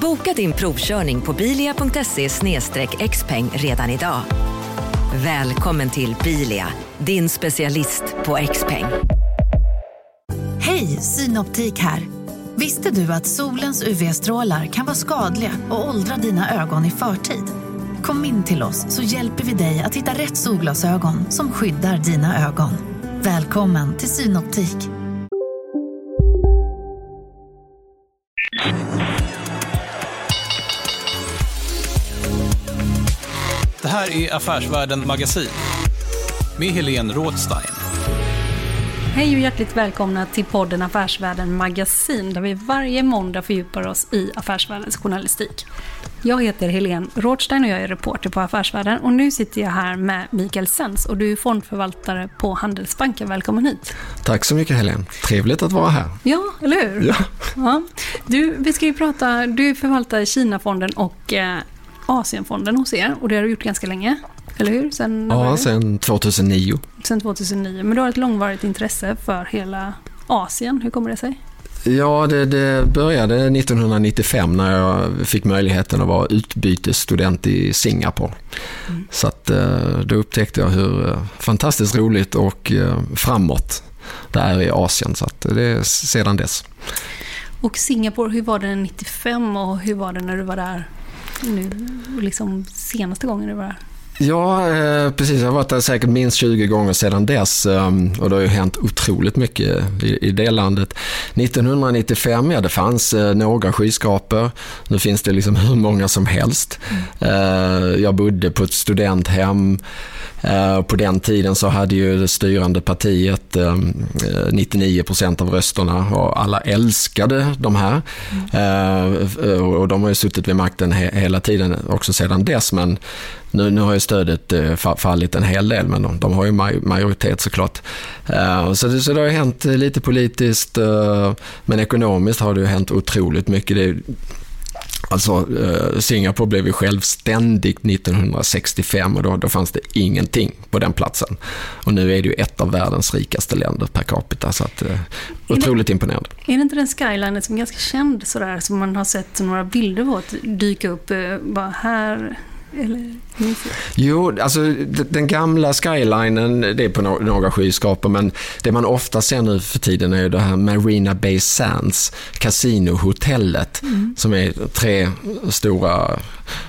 Boka din provkörning på bilia.se xpeng redan idag. Välkommen till Bilia, din specialist på XPeng. Hej, Synoptik här. Visste du att solens UV-strålar kan vara skadliga och åldra dina ögon i förtid? Kom in till oss så hjälper vi dig att hitta rätt solglasögon som skyddar dina ögon. Välkommen till Synoptik. Här är Affärsvärlden Magasin med Helene Rådstein. Hej och hjärtligt välkomna till podden Affärsvärlden Magasin där vi varje måndag fördjupar oss i affärsvärldens journalistik. Jag heter Helene Rådstein och jag är reporter på Affärsvärlden och nu sitter jag här med Mikael Sens och du är fondförvaltare på Handelsbanken. Välkommen hit. Tack så mycket Helene. Trevligt att vara här. Ja, eller hur? Ja. ja. Du, vi ska ju prata, du förvaltar Kinafonden och eh, Asienfonden hos er och det har du gjort ganska länge. Eller hur? Sen, Ja, sedan 2009. sen 2009. Men du har ett långvarigt intresse för hela Asien. Hur kommer det sig? Ja, det, det började 1995 när jag fick möjligheten att vara utbytesstudent i Singapore. Så att, eh, då upptäckte jag hur eh, fantastiskt roligt och eh, framåt det är i Asien. Så att det är sedan dess. Och Singapore, hur var det 95 och hur var det när du var där nu, liksom senaste gången du var där? Ja, eh, precis. Jag har varit där säkert minst 20 gånger sedan dess eh, och det har ju hänt otroligt mycket i, i det landet. 1995, ja det fanns eh, några skyskrapor. Nu finns det liksom hur många som helst. Eh, jag bodde på ett studenthem. Eh, på den tiden så hade ju det styrande partiet ehm, eh, 99 procent av rösterna och alla älskade de här. Eh, och de har ju suttit vid makten hela tiden också sedan dess men nu, nu har ju stödet fallit en hel del men de, de har ju majoritet såklart. Så det, så det har hänt lite politiskt men ekonomiskt har det ju hänt otroligt mycket. Det, Alltså, eh, Singapore blev ju självständigt 1965 och då, då fanns det ingenting på den platsen. Och nu är det ju ett av världens rikaste länder per capita, så att, eh, otroligt imponerande. Är det inte den skylinen som är ganska känd sådär, som man har sett några bilder på att dyka upp, eh, bara här, eller? Jo, alltså den gamla skylinen, det är på några skyskrapor, men det man ofta ser nu för tiden är ju det här Marina Bay Sands, kasinohotellet, som är tre stora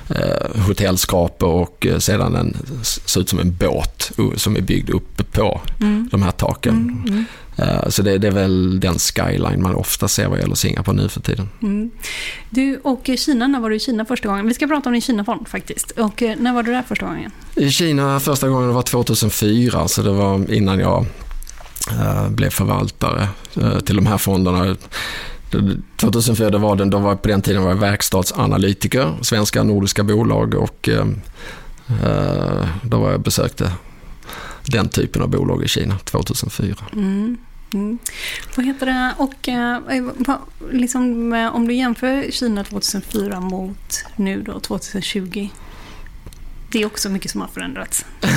eh, och eh, sedan en, ser ut som en båt som är byggd uppe på de här taken. Eh, så det, det är väl den skyline man ofta ser vad gäller Singapore nu för tiden. Mm. Du, och Kina, när var du i Kina första gången? Vi ska prata om din Kinafond faktiskt. Och eh, när var du där första gången? I Kina första gången var 2004, så det var innan jag blev förvaltare till de här fonderna. 2004 var den, då var, på den tiden var jag verkstadsanalytiker, svenska nordiska bolag och eh, eh då var jag besökte den typen av bolag i Kina 2004. Mm. Mm. Vad heter det? Och eh, eh liksom, eh, om du jämför Kina 2004 mot nu då 2020. Det är också mycket som har förändrats.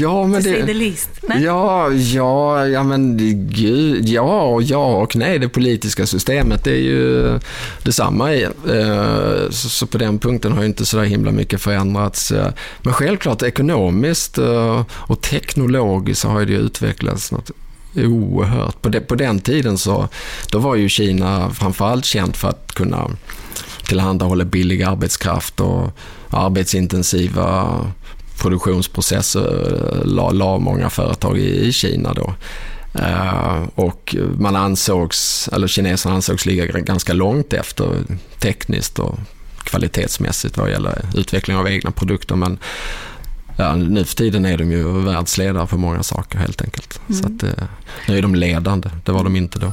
Ja, men det... the least. Ja, ja, ja men gud, ja och ja och nej. Det politiska systemet det är ju detsamma. i, eh, Så, så på den punkten har ju inte så där himla mycket förändrats. eh. Men självklart ekonomiskt eh, och teknologiskt har ju det utvecklats något oerhört. På, de, på den tiden så då var ju Kina framförallt känt för att kunna tillhandahålla billig arbetskraft och arbetsintensiva produktionsprocesser la, la många företag i, i Kina då. Eh, och man ansågs, eller kineserna ansågs ligga ganska långt efter tekniskt och kvalitetsmässigt vad gäller utveckling av egna produkter. Men ja, nu för tiden är de ju världsledare på många saker helt enkelt. Så att, eh, nu är de ledande, det var de inte då.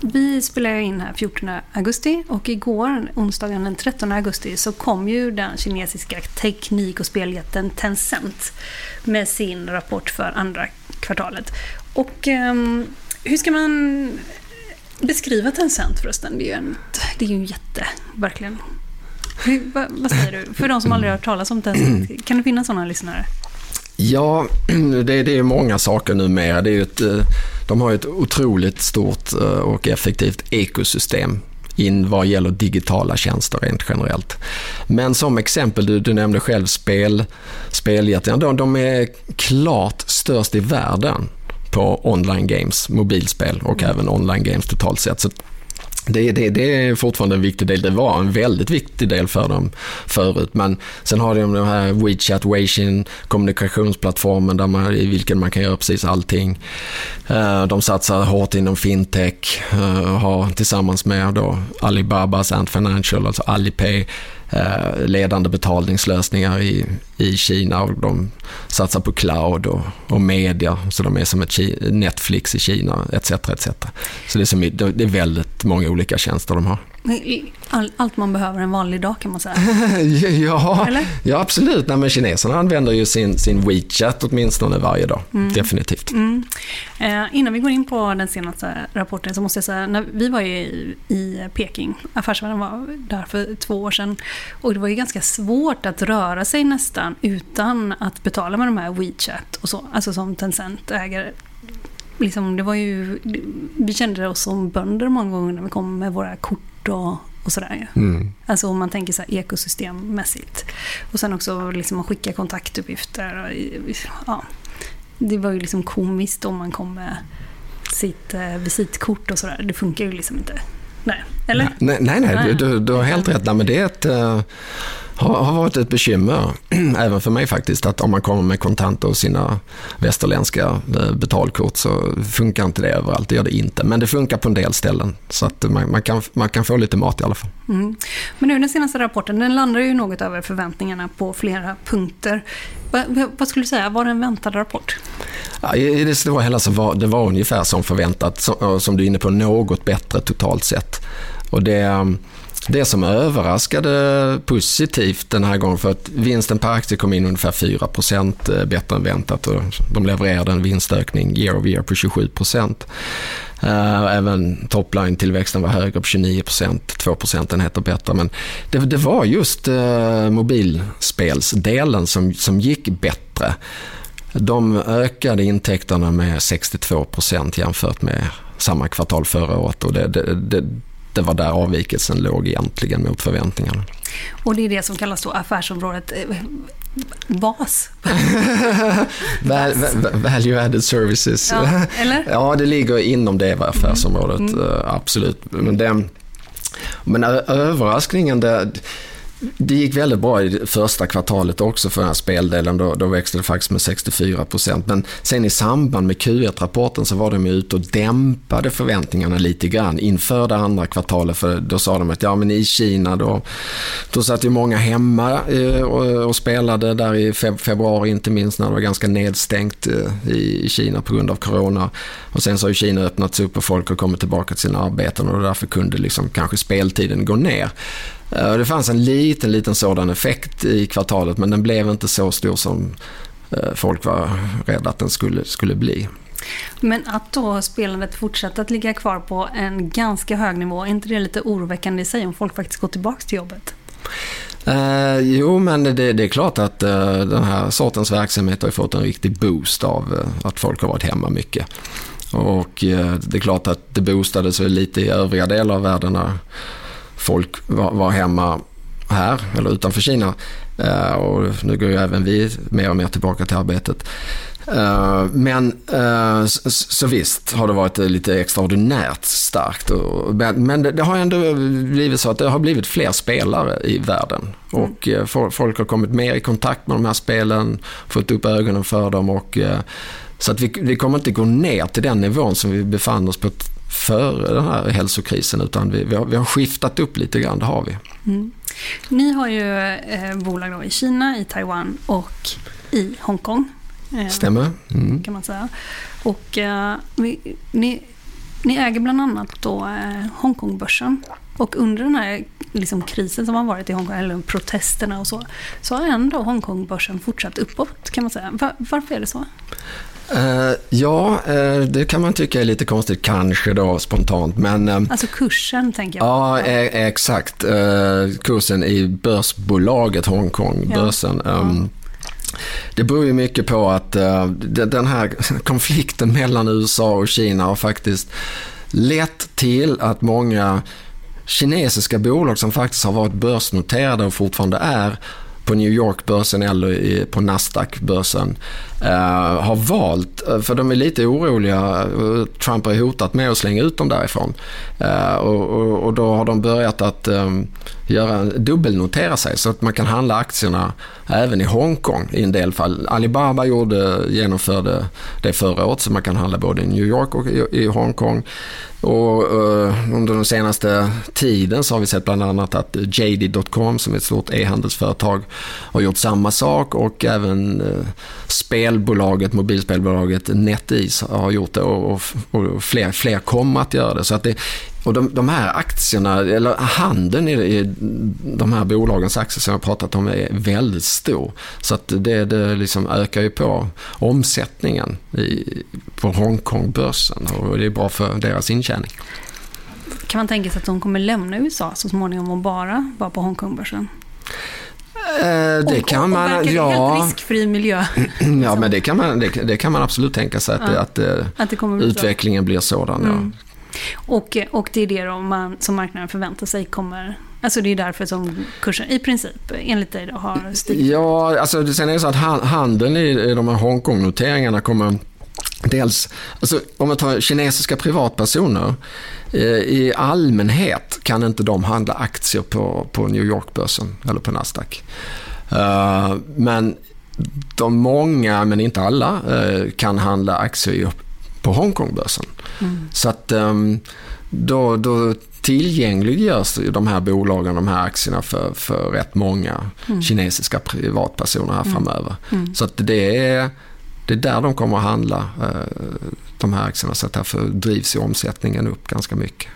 Vi spelar in här 14 augusti och igår, onsdagen den 13 augusti, så kom ju den kinesiska teknik och speljätten Tencent med sin rapport för andra kvartalet. Och um, hur ska man beskriva Tencent förresten? Det är ju en, det är ju en jätte, verkligen. Hur, vad, vad, säger du? För de som aldrig har hört talas om Tencent, kan det finnas sådana lyssnare? Ja, det, det är många saker numera. Det är ett, eh, de har ett otroligt stort eh, och effektivt ekosystem in vad gäller digitala tjänster rent generellt. Men som exempel, du, du nämnde själv spel, speljätten, de, de är klart störst i världen på online games, mobilspel och mm. även online games totalt sett. Så det, det, det, är fortfarande en viktig del. Det var en väldigt viktig del för dem förut. Men sen har de den här WeChat, Weixin, kommunikationsplattformen där man, i vilken man kan göra precis allting. Eh, de satsar hårt inom fintech, eh, har tillsammans med då Alibaba, Ant Financial, alltså Alipay, Eh, ledande betalningslösningar i, i Kina och de satsar på cloud och, och media så de är som ett Netflix i Kina etc. etc. Så det är, som, det är väldigt många olika tjänster de har. All, allt man behöver en vanlig dag kan man säga. ja, ja, absolut. Nej, men kineserna använder ju sin, sin WeChat åtminstone varje dag. Mm. Definitivt. Mm. Eh, innan vi går in på den senaste rapporten så måste jag säga, när vi var i, i Peking, affärsvärlden var där för två år sedan, och det var ju ganska svårt att röra sig nästan utan att betala med de här WeChat och så, alltså som Tencent äger liksom, det var ju, vi kände oss som bönder många gånger när vi kom med våra kort och, och sådär. Mm. Alltså om man tänker så ekosystemmässigt. Och sen också liksom att skicka kontaktuppgifter. Och, ja. Det var ju liksom komiskt om man kom med sitt eh, visitkort och sådär. Det funkar ju liksom inte. Nej, eller? Nej, nej, nej. Du, du, har helt rätt. Nej, men det är ett... Har, har varit ett bekymmer, även för mig faktiskt, att om man kommer med kontanter och sina västerländska eh, betalkort så funkar inte det överallt. Det gör det inte, men det funkar på en del ställen. Så att man, man kan, man kan få lite mat i alla fall. Mm. Men nu den senaste rapporten, den landar ju något över förväntningarna på flera punkter. Vad, vad skulle du säga, var det en väntad rapport? Ja, I det stora hela så var det var ungefär som förväntat, som, som du är inne på, något bättre totalt sett. Och det det som överraskade positivt den här gången för att vinsten per aktie kom in ungefär 4 eh, bättre än väntat och de levererade en vinstökning year over year på 27 eh, Även topline-tillväxten var högre på 29% 2 procentenheter bättre. Men det, det var just eh, mobilspelsdelen som, som gick bättre. De ökade intäkterna med 62% jämfört med samma kvartal förra året. Och det, det, det, det var där avvikelsen låg egentligen mot förväntningarna. Och det är det som kallas då affärsområdet eh, VAS? value added services. Ja, eller? ja, det ligger inom det affärsområdet, mm. Mm. absolut. Men, det, men överraskningen, det, det gick väldigt bra i första kvartalet också för den här speldelen. Då, då växte det faktiskt med 64 procent. Men sen i samband med Q1-rapporten så var de ute och dämpade förväntningarna lite grann inför det andra kvartalet. För då sa de att ja, men i Kina då, då satt ju många hemma eh, och, och spelade där i februari inte minst när det var ganska nedstängt eh, i Kina på grund av corona. Och sen så har ju Kina öppnats upp och folk har kommit tillbaka till sina arbeten och därför kunde liksom kanske speltiden gå ner. Det fanns en liten, liten sådan effekt i kvartalet men den blev inte så stor som eh, folk var rädda att den skulle, skulle bli. Men att då spelandet fortsätter att ligga kvar på en ganska hög nivå, är inte det lite oroväckande i sig om folk faktiskt går tillbaka till jobbet? Eh, jo, men det, det, är klart att eh, den här sortens verksamhet har fått en riktig boost av eh, att folk har varit hemma mycket. Och eh, det är klart att det boostades lite i övriga delar av världen folk var, var hemma här eller utanför Kina. Uh, och nu går ju även vi mer och mer tillbaka till arbetet. Uh, men eh, uh, så, så, visst har det varit lite extraordinärt starkt. Och, men det, det, har ändå blivit så att det har blivit fler spelare i världen. Mm. Och folk har kommit mer i kontakt med de här spelen, fått upp ögonen för dem. och så att vi, vi kommer inte gå ner till den nivån som vi befann oss på före den här hälsokrisen utan vi, vi, har, vi har skiftat upp lite grann, det har vi. Mm. Ni har ju eh, bolag i Kina, i Taiwan och i Hongkong. Eh, Stämmer. Mm. Kan man säga. Och eh, vi, ni, ni, äger bland annat då eh, Hongkongbörsen. Och under den här liksom, krisen som har varit i Hongkong, eller protesterna och så, så har ändå Hongkongbörsen fortsatt uppåt kan man säga. Var, varför är det så? Uh, ja, uh, det kan man tycka är lite konstigt kanske då spontant. Men, uh, alltså kursen tänker jag. Ja, exakt. kursen i börsbolaget Hongkong, ja. börsen. Um, det beror ju mycket på att den här konflikten mellan USA och Kina har faktiskt lett till att många kinesiska bolag som faktiskt har varit börsnoterade och fortfarande är på New York-börsen eller på Nasdaq-börsen Eh, har valt, eh, för de är lite oroliga, eh, Trump har hotat med att slänga ut dem därifrån. Och, och, och, då har de börjat att ehm, göra, dubbelnotera sig så att man kan handla aktierna även i Hongkong i en del fall. Alibaba gjorde, genomförde det förra året så man kan handla både i New York och i, i Hongkong. Och, uh, under den senaste tiden så har vi sett bland annat att JD.com som är ett stort e-handelsföretag har gjort samma sak och även uh, spelbolaget, mobilspelbolaget NetEase har gjort det och, och, och, fler, fler kommer att göra det. Så att det, och de, de här aktierna, eller handeln i, i de här bolagens aktier som jag pratat om är väldigt stor. Så att det, det liksom ökar ju på omsättningen i, på Hongkongbörsen och det är bra för deras intjäning. Kan man tänka sig att de kommer lämna USA så småningom och bara vara på Hongkongbörsen? Eh, det och, kan man, och ja. helt riskfri miljö. ja, men det kan, man, det, det, kan man absolut tänka sig att, ja. att, eh, att, att utvecklingen så. blir sådan. Mm. Ja. Och, och det är det då man, som marknaden förväntar sig kommer Alltså det är därför som kursen i princip enligt dig då har stigit? Ja, alltså sen är det så att handeln i de här Hongkong-noteringarna kommer Dels, alltså om man tar kinesiska privatpersoner, eh, i allmänhet kan inte de handla aktier på, på New York-börsen eller på Nasdaq. Uh, men de många, men inte alla, uh, kan handla aktier på Hongkongbörsen. Mm. Så att um, då, då tillgängliggörs de här bolagen, de här aktierna för, för rätt många mm. kinesiska privatpersoner här mm. framöver. Mm. Så att det är, det är där de kommer att handla, uh, de här aktierna. Så att därför drivs ju omsättningen upp ganska mycket.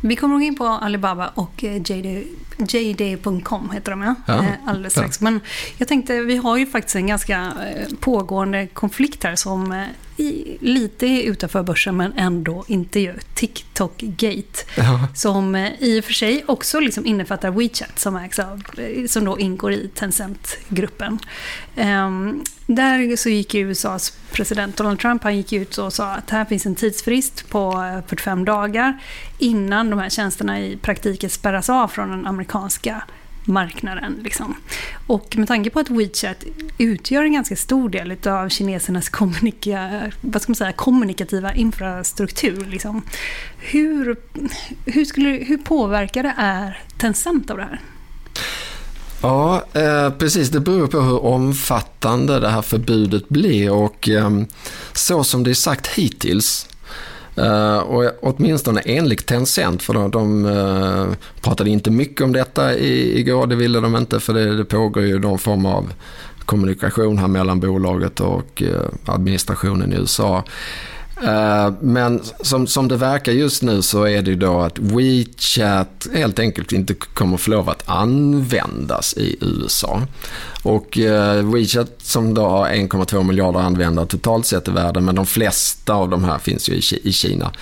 Vi kommer nog in på Alibaba och eh, JD, JD.com heter de ja, Ja, Eh, alldeles ja. strax. Men jag tänkte, vi har ju faktiskt en ganska eh, pågående konflikt här som eh, i, lite utanför börsen men ändå inte ju. TikTok-gate. Ja. Som eh, i och för sig också liksom innefattar WeChat som, ägs av, eh, som då ingår i Tencent-gruppen. Ehm, där så gick USAs president Donald Trump han gick ut och sa att här finns en tidsfrist på eh, 45 dagar innan de här tjänsterna i praktiken spärras av från den amerikanska marknaden. Liksom. Och med tanke på att WeChat utgör en ganska stor del av kinesernas kommunika, vad ska man säga, kommunikativa infrastruktur. Liksom. Hur, hur, skulle, hur påverkade är Tencent av det här? Ja, eh, precis. Det beror på hur omfattande det här förbudet blir och eh, så som det är sagt hittills Uh, och åtminstone enligt Tencent, för de, de uh, pratade inte mycket om detta i, igår, det ville de inte för det, det pågår ju någon form av kommunikation här mellan bolaget och eh, administrationen i USA. Eh, men som, som det verkar just nu så är det ju då att WeChat helt enkelt inte kommer få lov att användas i USA. Och eh, WeChat som då har 1,2 miljarder användare totalt sett i världen men de flesta av de här finns ju i, i Kina.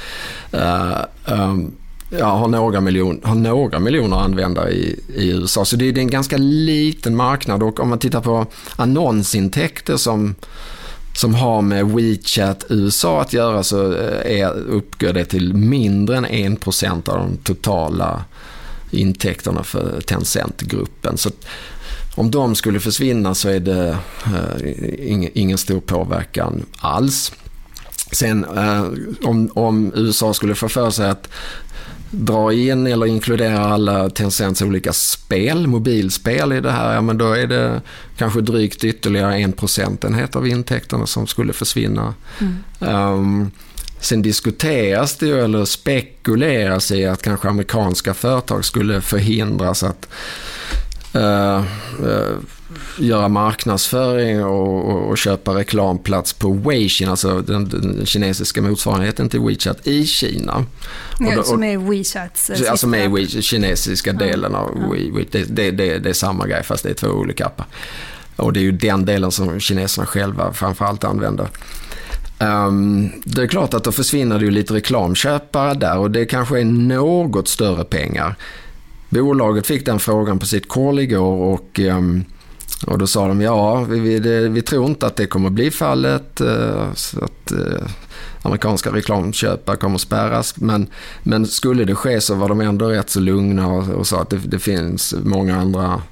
Eh, ehm, ja, har några, miljon, har några miljoner användare i, i USA. Så det är, det är en ganska liten marknad och om man tittar på annonsintäkter som som har med WeChat USA att göra så eh, är, uppgår det till mindre än 1% av de totala intäkterna för Tencent-gruppen. Så om de skulle försvinna så är det eh, ingen, ingen stor påverkan alls. Sen eh, om, om USA skulle få för sig att dra in eller inkludera alla Tencents olika spel, mobilspel i det här, ja men då är det kanske drygt ytterligare en procentenhet av intäkterna som skulle försvinna. Um, sen diskuteras det ju, eller spekuleras i att kanske amerikanska företag skulle förhindras att eh, eh, göra marknadsföring och, och, och köpa reklamplats på Weixin, alltså den, den kinesiska motsvarigheten till WeChat i Kina. Och Ja, då- som är WeChats Alltså med sista- Wii, kinesiska delen av Ja. Wii. Det, det, det, det är samma grej fast det är två olika appar. Och det är ju den delen som kineserna själva framförallt använder. Ehm, det är klart att då försvinner det ju lite reklamköpare där och det kanske är något större pengar. Bolaget fick den frågan på sitt call igår och, ehm, och då sa de ja, vi, vi, vi tror inte att det kommer bli fallet. eh, Så att, eh, amerikanska reklamköpare kommer spärras. Men, men skulle det ske så var de ändå rätt så lugna och, och sa att det, det finns många andra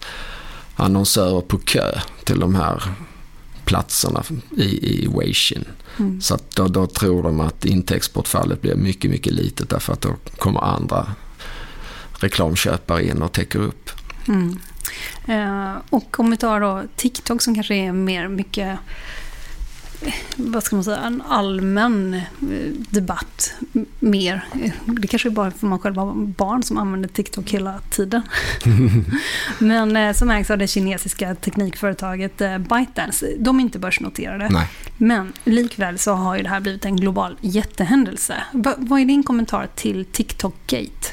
annonsörer på kö till de här platserna i, i Weixin. Mm. Så då, då tror de att intäktsbortfallet blir mycket, mycket litet därför att då kommer andra reklamköpare in och täcker upp. Mm. Eh, och om vi tar då TikTok som kanske är mer mycket vad ska man säga, en allmän eh, debatt mer. Eh, Det kanske är bara för man själv har barn som använder TikTok hela tiden. Men som ägs av det kinesiska teknikföretaget ByteDance. De är inte börsnoterade. Nej. Men likväl så har ju det här blivit en global jättehändelse. Va, vad är din kommentar till TikTok-gate?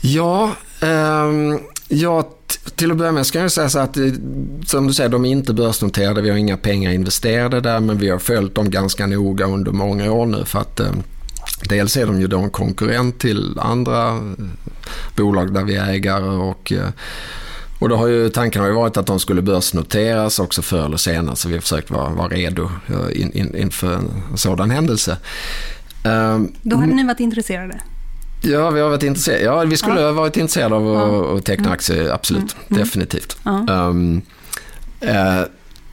Ja, ehm, ja, till att börja med ska jag säga så att eh, som du säger, de är inte börsnoterade. Vi har inga pengar investerade där men vi har följt dem ganska noga under många år nu för att eh, dels är de ju då en konkurrent till andra eh, bolag där vi är ägare och och då har ju tanken har ju varit att de skulle börsnoteras också förr eller senare så vi har försökt vara, vara redo in, in, inför en sådan händelse. Då hade ni varit intresserade? Ja, vi har varit intresserade. Ja, vi skulle Ja. ha varit intresserade av att, att teckna aktier, absolut. Mm. Definitivt. Ja. Um, eh,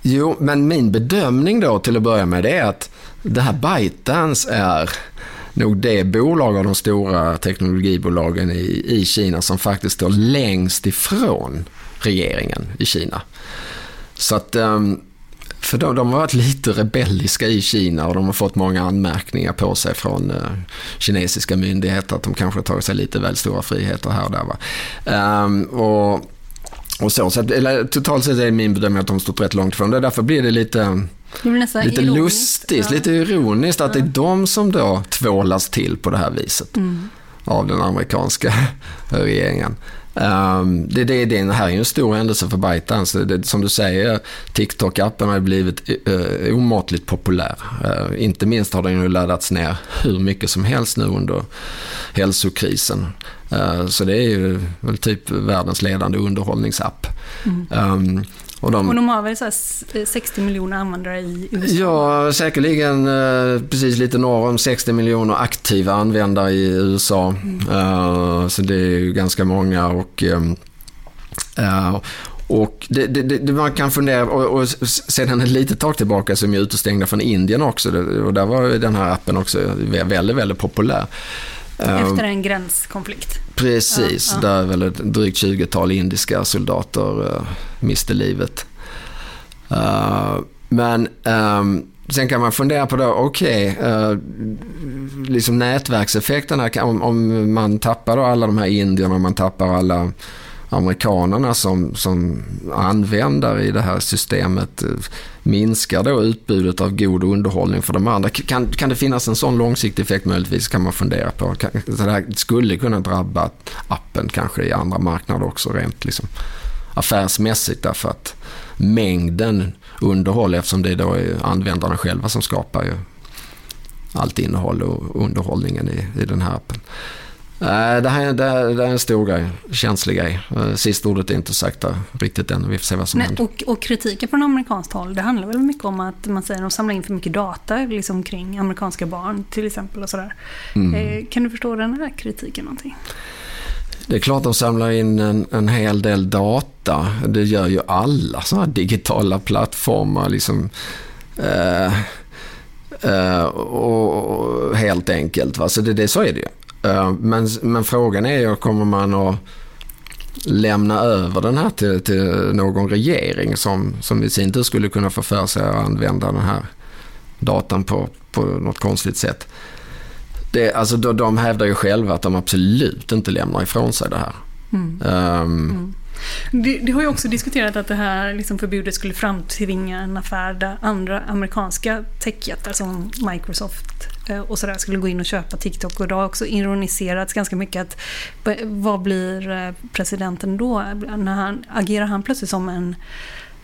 jo, men min bedömning då till att börja med det är att det här ByteDance är nog det bolag av de stora teknologibolagen i, i Kina som faktiskt står längst ifrån regeringen i Kina. Så att, ehm, för de, de har varit lite rebelliska i Kina och de har fått många anmärkningar på sig från eh, kinesiska myndigheter att de kanske tagit sig lite väl stora friheter här och där. Va? Ehm, och, och så, så att, eller, totalt sett är min bedömning att de stått rätt långt ifrån det. Därför blir det lite, lite ironiskt. lustigt, Ja. lite ironiskt att det är de som då tvålas till på det här viset. Mm. av den amerikanska regeringen. Um, det, det, det här är ju en stor händelse för ByteDance. Det, som du säger, TikTok-appen har blivit uh, omåttligt populär. Uh, inte minst har den ju laddats ner hur mycket som helst nu under hälsokrisen. Uh, så det är ju väl typ världens ledande underhållningsapp. Mm. Um, och de, och de har väl så 60 miljoner användare i USA? Ja, säkerligen eh, precis lite norr om 60 miljoner aktiva användare i USA. Mm. Uh, så det är ju ganska många och uh, och det, det, det, man kan fundera, och, och sedan ett litet tag tillbaka så är de utestängda från Indien också. Och där var den här appen också väldigt, väldigt populär. Efter en gränskonflikt? Precis, ja, ja. där väl ett drygt 20-tal indiska soldater uh, miste livet. Uh, men um, sen kan man fundera på då, okej, okay, uh, liksom nätverkseffekterna, om, om man tappar då alla de här indierna, man tappar alla amerikanerna som, som användare i det här systemet eh, minskar då utbudet av god underhållning för de andra. Kan, kan det finnas en sån långsiktig effekt möjligtvis kan man fundera på. Det här skulle kunna drabba appen kanske i andra marknader också rent liksom affärsmässigt därför att mängden underhåll eftersom det då är användarna själva som skapar ju allt innehåll och underhållningen i, i den här appen. Det här, det, här, det är en stor grej, känslig grej. Eh, sista ordet är inte sagt där riktigt än. Vi får se vad som Nej, händer. Och, och, kritiken från amerikanskt håll, det handlar väl mycket om att man säger att de samlar in för mycket data liksom, kring amerikanska barn till exempel. och sådär. Mm. Eh, kan du förstå den här kritiken någonting? Det är klart de samlar in en, en hel del data. Det gör ju alla sådana här digitala plattformar. Liksom, eh, eh, och, och, helt enkelt. Va? Så det, det, så är det ju. Eh, men, men frågan är ju, kommer man att lämna över den här till, till någon regering som, som i sin tur skulle kunna få för sig att använda den här datan på, på något konstigt sätt. Det, alltså de, de hävdar ju själva att de absolut inte lämnar ifrån sig det här. Mm. Um, mm. Det, det, har ju också diskuterat att det här liksom förbudet skulle framtvinga en affär där andra amerikanska techjättar som Microsoft och sådär skulle gå in och köpa TikTok. Och det har också ironiserats ganska mycket att vad blir eh, presidenten då? När han, agerar han plötsligt som en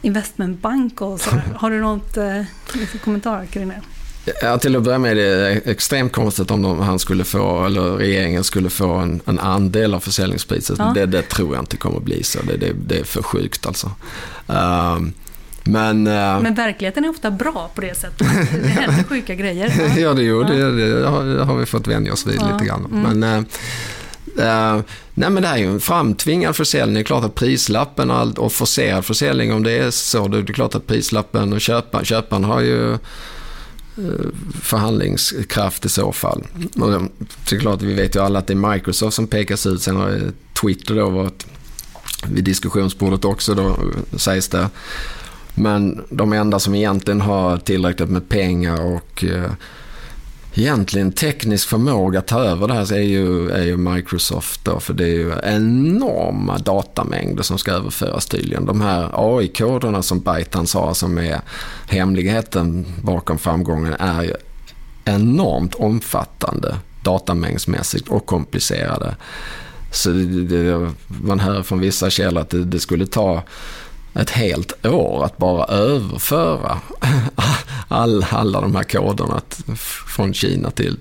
investmentbank och sådär? Har du något eh, kommentar kring det? Ja, till att börja med är det extremt konstigt om de, han skulle få, eller regeringen skulle få en, en andel av försäljningspriset. Ja. Det, det, tror jag inte kommer att bli så. Det, det, det är för sjukt alltså. Uh, men, uh, men verkligheten är ofta bra på det sättet. Det händer sjuka grejer. Ja, ja det, jo, ja. det, det, har, vi fått vänja oss vid ja. lite grann. Mm. Men, uh, Uh, nej men det här är ju en framtvingad försäljning. Det är klart att prislappen och forcerad försäljning om det är så. Det är klart att prislappen och köparen, köparen har ju Eh, förhandlingskraft i så fall. Och det är klart, vi vet ju alla att det är Microsoft som pekas ut. Sen har Twitter då varit vid diskussionsbordet också då sägs det. Men de enda som egentligen har tillräckligt med pengar och eh, egentligen teknisk förmåga att ta över det här är ju, är ju Microsoft. Då, för det är ju enorma datamängder som ska överföras tydligen. De här AI-koderna som ByteDance har som är hemligheten bakom framgången är ju enormt omfattande datamängdsmässigt och komplicerade. Så det, det, man hör från vissa källor att det, det skulle ta ett helt år att bara överföra all, alla de här koderna från Kina till,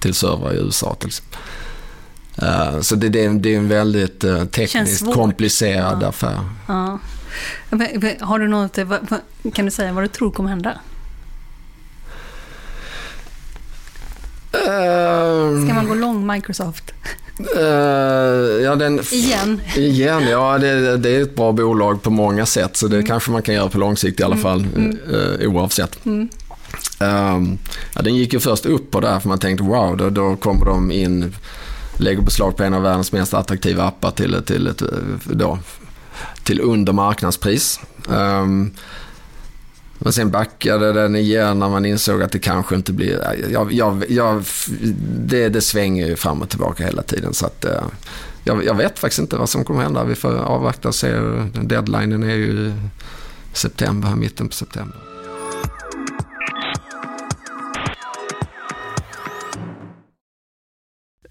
till servrar i USA till. Uh, så det, det, är, det är en väldigt uh, tekniskt komplicerad ja. affär. Ja. Har du något, kan du säga vad du tror kommer hända? Uh, Ska man gå lång Microsoft? Uh, ja, den, igen? Igen, ja det, det, är ett bra bolag på många sätt så det mm. kanske man kan göra på lång sikt i alla mm. fall mm. Uh, oavsett. Mm. Um, ja, den gick ju först upp på det för man tänkte wow, då, då kommer de in, lägger beslag på en av världens mest attraktiva appar till, till, ett, då, till under marknadspris. Um, men sen backade den igen när man insåg att det kanske inte blir... Jag, jag, jag, det, det svänger ju fram och tillbaka hela tiden. Så att, eh, jag, jag, vet faktiskt inte vad som kommer hända. Vi får avvakta och se. Deadlinen är ju september, mitten på september.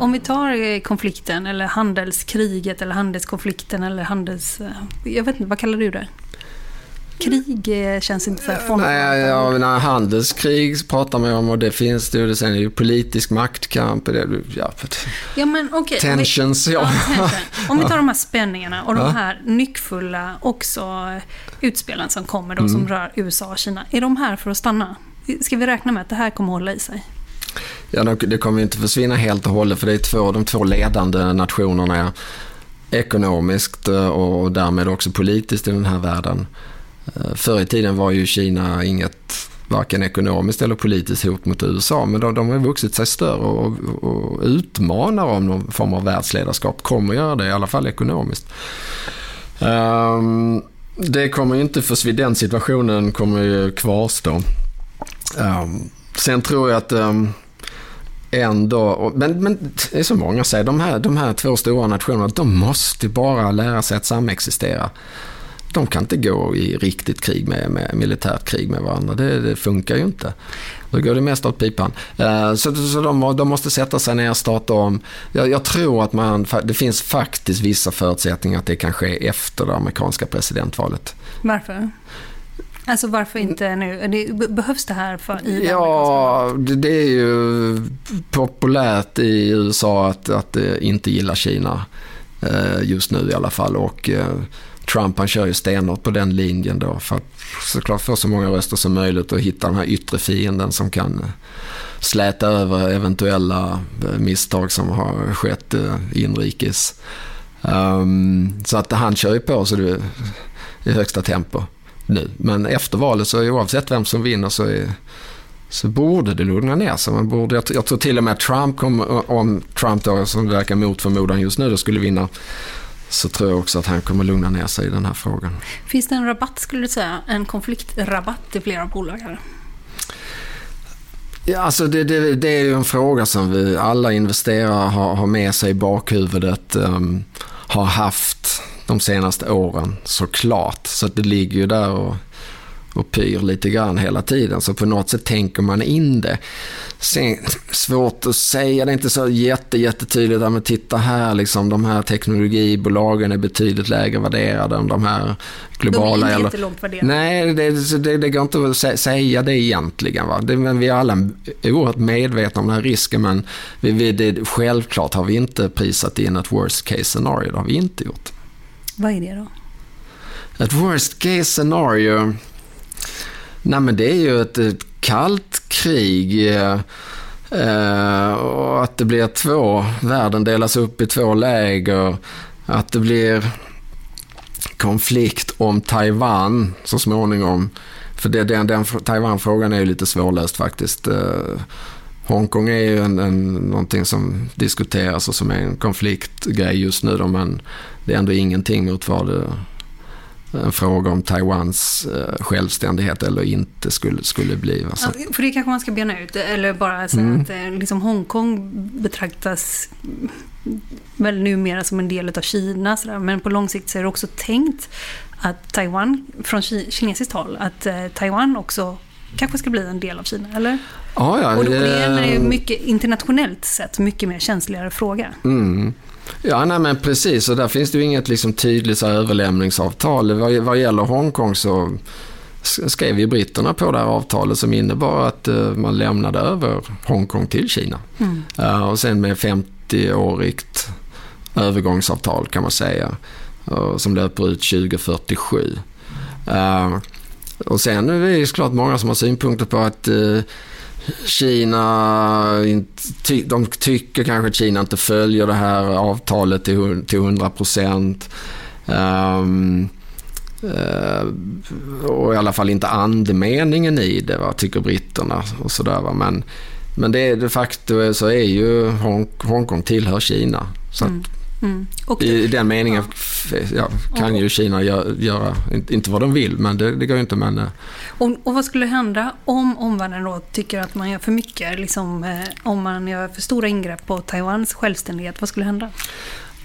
Om vi tar eh, konflikten eller handelskriget eller handelskonflikten eller handels... Eh, jag vet inte, vad kallar du det? Krig eh, känns inte så här Nej, ja, nej, handelskrig pratar man om och det finns det. Sen är det ju politisk maktkamp. Det, ja, ja, men, okay, tensions, vi, ja. ja om vi tar de här spänningarna och de här nyckfulla också utspelen som kommer då mm. som rör USA och Kina. Är de här för att stanna? Ska vi räkna med att det här kommer att hålla i sig? Ja, det kommer inte försvinna helt och hållet för det är två, de två ledande nationerna ekonomiskt eh, och därmed också politiskt i den här världen. Eh, förr i tiden var ju Kina inget varken ekonomiskt eller politiskt hot mot USA men de, de har vuxit sig större och, och utmanar om någon form av världsledarskap. Kommer göra det, i alla fall ekonomiskt. Um, det kommer ju inte försvinna, den situationen kommer ju kvarstå. Um, sen tror jag att um, ändå, men, men det är så många säger, de här, de här två stora nationerna, de måste bara lära sig att samexistera. De kan inte gå i riktigt krig med, med militärt krig med varandra. Det, det funkar ju inte. Då går det mest åt pipan. Eh, så så de, de, måste sätta sig ner och starta om. Jag, jag, tror att man, det finns faktiskt vissa förutsättningar att det kan ske efter det amerikanska presidentvalet. Varför? Alltså varför inte nu? Det, behövs det här för i Ja, det, det, är ju populärt i USA att, att inte gilla Kina. Eh, just nu i alla fall. Och eh, Trump han kör ju stenhårt på den linjen då för att såklart få så många röster som möjligt och hitta den här yttre fienden som kan släta över eventuella eh, misstag som har skett inrikes. Um, så att han kör ju på så det i högsta tempo nu. Men efter valet så oavsett vem som vinner så, är, så borde det lugna ner sig. Man borde, jag, jag tror till och med Trump, kom, om Trump då, som verkar mot förmodan just nu, då skulle vinna så tror jag också att han kommer lugna ner sig i den här frågan. Finns det en rabatt, skulle du säga, en konfliktrabatt i flera bolag här? Ja, alltså det, det, det, är ju en fråga som vi alla investerare har, har med sig i bakhuvudet. Um, har haft de senaste åren såklart. Så det ligger ju där och, och pyr lite grann hela tiden. Så på något sätt tänker man in det. Sen, svårt att säga, det är inte så jätte, jättetydligt. Men titta här, liksom, de här teknologibolagen är betydligt lägre värderade än de här globala. De är inte långt värderade. Nej, det, det, det går inte att säga det egentligen. Va? Det, men vi är alla oerhört medvetna om den här risken. Men vi, vi, det, självklart har vi inte prisat in ett worst case scenario. Det har vi inte gjort. Vad är det då? Ett worst case scenario? Nej men det är ju ett, ett kallt krig. Eh, och att det blir två, världen delas upp i två läger. Att det blir konflikt om Taiwan så småningom. För det, den, den Taiwan-frågan är ju lite svårlöst faktiskt. Eh, Hongkong är ju en, en, någonting som diskuteras och som är en konfliktgrej just nu. Då, men det är ändå ingenting mot vad det, en fråga om Taiwans eh, självständighet eller inte skulle, skulle bli. Alltså. Ja, för det kanske man ska bena ut, eller bara säga mm. att eh, liksom Hongkong betraktas väl numera som en del av Kina, sådär. men på lång sikt så är det också tänkt att Taiwan, från kinesiskt håll, att eh, Taiwan också kanske ska bli en del av Kina, eller? Ja, ja. Och det är en mycket internationellt sett mycket mer känsligare fråga. Mm. Ja, nej, men precis. Och där finns det ju inget liksom, tydligt så här, överlämningsavtal. Vad, vad gäller Hongkong så skrev ju britterna på det här avtalet som innebar att uh, man lämnade över Hongkong till Kina. Mm. Uh, och sen med 50-årigt övergångsavtal kan man säga. Uh, som löper ut 2047 och sen är det såklart många som har synpunkter på att eh, Kina, de tycker kanske att Kina inte följer det här avtalet till, till 100 procent. Um, uh, och i alla fall inte andemeningen i det, va, tycker britterna. och sådär, Men, men det, de facto så är ju Hong, Hongkong tillhör Kina. Så mm. Mm. I, I den meningen ja. Kan ju Kina göra, göra, inte vad de vill, men det, det går ju inte. Men, eh. och, och vad skulle hända om omvärlden då tycker att man gör för mycket? Liksom, eh, om man gör för stora ingrepp på Taiwans självständighet, vad skulle hända?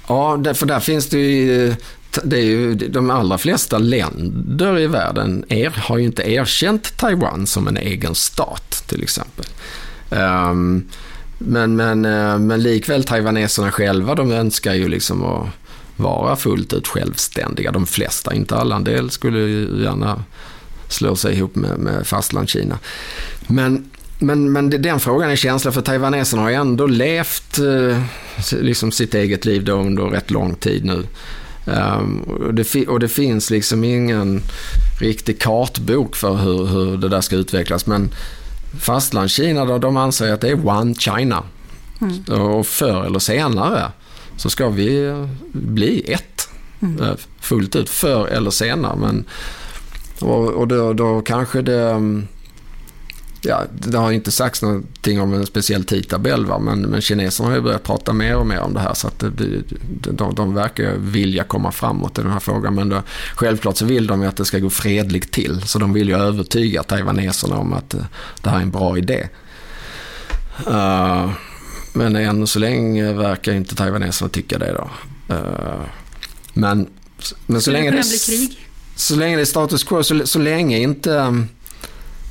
Ja, för där finns det ju det är ju, de allra flesta länder i världen er, har ju inte erkänt Taiwan som en egen stat till exempel. Um, men, men, eh, men likväl taiwaneserna själva, de önskar ju liksom att vara fullt ut självständiga. De flesta, inte alla. En del skulle ju gärna slå sig ihop med, med fastlandskina. Men, men, men den frågan är känslig för taiwaneserna har ju ändå levt eh, liksom sitt eget liv då under rätt lång tid nu. Um, och, det, och, det, finns liksom ingen riktig kartbok för hur, hur det där ska utvecklas. Men Fastlandskina då, de anser att det är One China. Mm. Och förr eller senare så ska vi bli ett. Mm. Eh, fullt ut, förr eller senare. Men, och, och då, då kanske det mm, ja, det har inte sagts någonting om en speciell tidtabell, va? Men, men kineserna har ju börjat prata mer och mer om det här så att det, de, de verkar vilja komma framåt i den här frågan. Men då, självklart så vill de ju att det ska gå fredligt till så de vill ju övertyga taiwaneserna om att eh, det här är en bra idé. Uh, men än så länge verkar inte taiwaneserna tycka det då. Uh, men, men så länge det, så länge det är status quo, så, så länge inte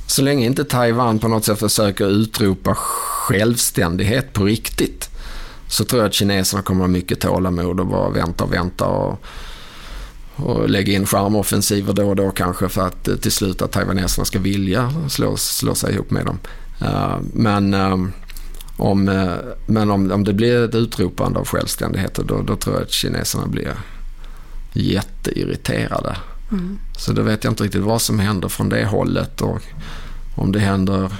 så länge inte Taiwan på något sätt försöker utropa självständighet på riktigt så tror jag att kineserna kommer att ha mycket tålamod och bara vänta och vänta och, och lägga in charmoffensiver då och då kanske för att eh, till slut att taiwaneserna ska vilja slå, slå sig ihop med dem. Uh, men uh, om, uh, men om, om det blir ett utropande av självständighet då, då tror jag att kineserna blir jätteirriterade. Mm. Så då vet jag inte riktigt vad som händer från det hållet och om det händer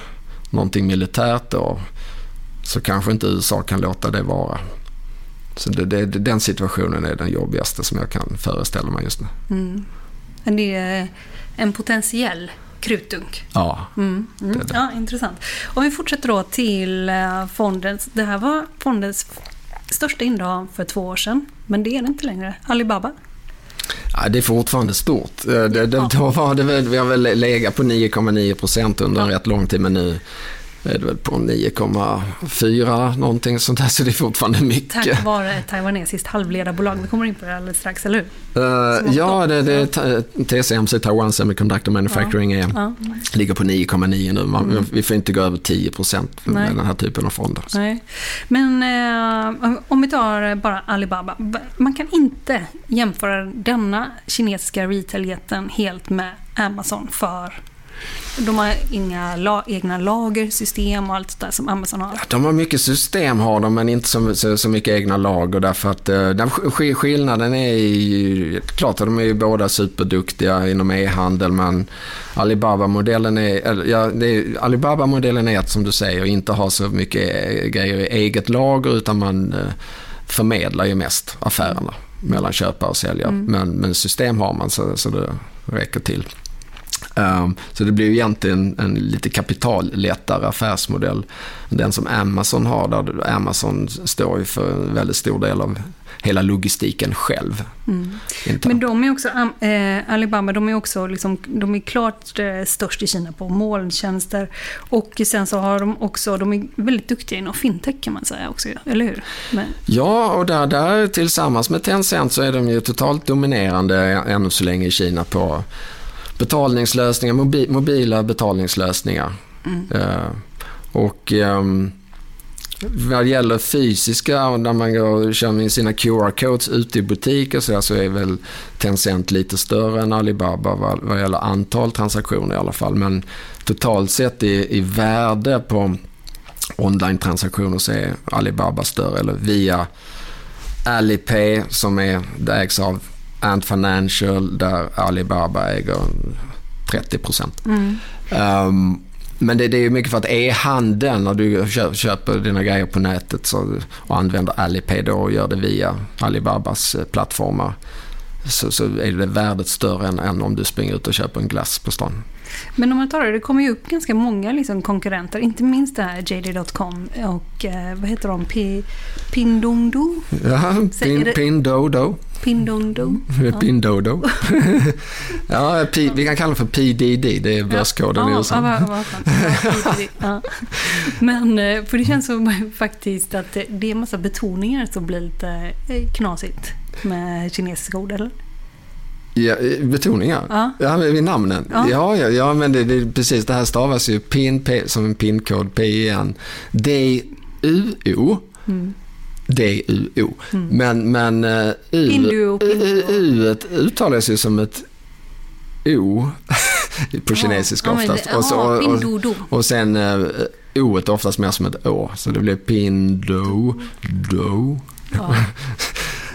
någonting militärt då så kanske inte USA kan låta det vara. Så det, det, den situationen är den jobbigaste som jag kan föreställa mig just nu. Mm. Det är en potentiell krutdunk. Ja, mm. Mm. Det det. ja, intressant. Om vi fortsätter då till eh, fondens, det här var fondens största innehav för två år sedan, men det är det inte längre. Alibaba. Ja, det är fortfarande stort. Eh, det, det, då var det väl, vi har väl legat på 9,9 procent under en rätt lång tid men nu är det väl på 9,4 någonting sånt där så det är fortfarande mycket. Tack vare ett taiwanesiskt halvledarbolag. Vi kommer in på det alldeles strax, eller hur? Uh, ja, det, det är TSMC, Taiwan Semiconductor Manufacturing, ja. Är, ja. ligger på 9,9 nu. Man, mm. Vi får inte gå över 10 procent med den här typen av fonder. Nej. Men eh, om vi tar bara Alibaba. Man kan inte jämföra denna kinesiska retail-jätten helt med Amazon för de har inga la egna lagersystem och allt där som Amazon har. Ja, de har mycket system har de, men inte så, så, så mycket egna lager därför att eh, den skillnaden är ju, klart att de är ju båda superduktiga inom e-handel men Alibaba-modellen är, ja, är, Alibaba-modellen är att som du säger inte ha så mycket grejer i eget lager utan man eh, förmedlar ju mest affärerna mellan köpare och säljare. Mm. Men, men system har man så, så det räcker till. Um, så det blir ju egentligen en lite kapitallättare affärsmodell. Den som Amazon har, där Amazon står ju för en väldigt stor del av hela logistiken själv. Mm. Men de är också, äh, Alibaba, de är också liksom, de är klart äh, störst i Kina på molntjänster. Och sen så har de också, de är väldigt duktiga inom fintech kan man säga också, eller hur? Men... Ja, och där, där tillsammans med Tencent så är de ju totalt dominerande ännu så länge i Kina på betalningslösningar, mobi, mobila betalningslösningar. Mm. Uh, och um, vad gäller fysiska, när man går kör med sina QR-codes ute i butiker så, så är väl Tencent lite större än Alibaba vad, vad gäller antal transaktioner i alla fall. Men totalt sett i, i värde på online-transaktioner så är Alibaba större. Eller via Alipay som är, det ägs av Ant Financial där Alibaba äger 30 procent. Mm. Um, men det, det är mycket för att e-handeln, när du köper dina grejer på nätet så, och använder Alipay då och gör det via Alibabas eh, plattformar så, så är det värdet större än, än om du springer ut och köper en glass på stan. Men om man tar det, det kommer ju upp ganska många liksom konkurrenter, inte minst det här JD.com och eh, vad heter de? P Pindondo? Ja, pin, Pindodo. Pindondo. Ja. Pindodo. ja, P, vi kan kalla det för PDD, det är börskoden ja, i USA. Ja, vad, vad. Men, eh, för det känns som faktiskt att det, är en massa betoningar som blir lite eh, knasigt med kinesiska ord, eller? Ja, betoningar? Ja. ja vid namnen? Ja, ja, ja, ja men det, det, precis. Det här stavas ju PIN, P, som en pinkod, P-I-N, D-U-O. Mm. D-U-O. Mm. Men, men uh, U, U, uttalas ju som ett O på kinesiska ja, oftast. Det, och, så, och, och, och, sen uh, O är oftast mer som ett Å. Så det blir Pindo, Do. Ja.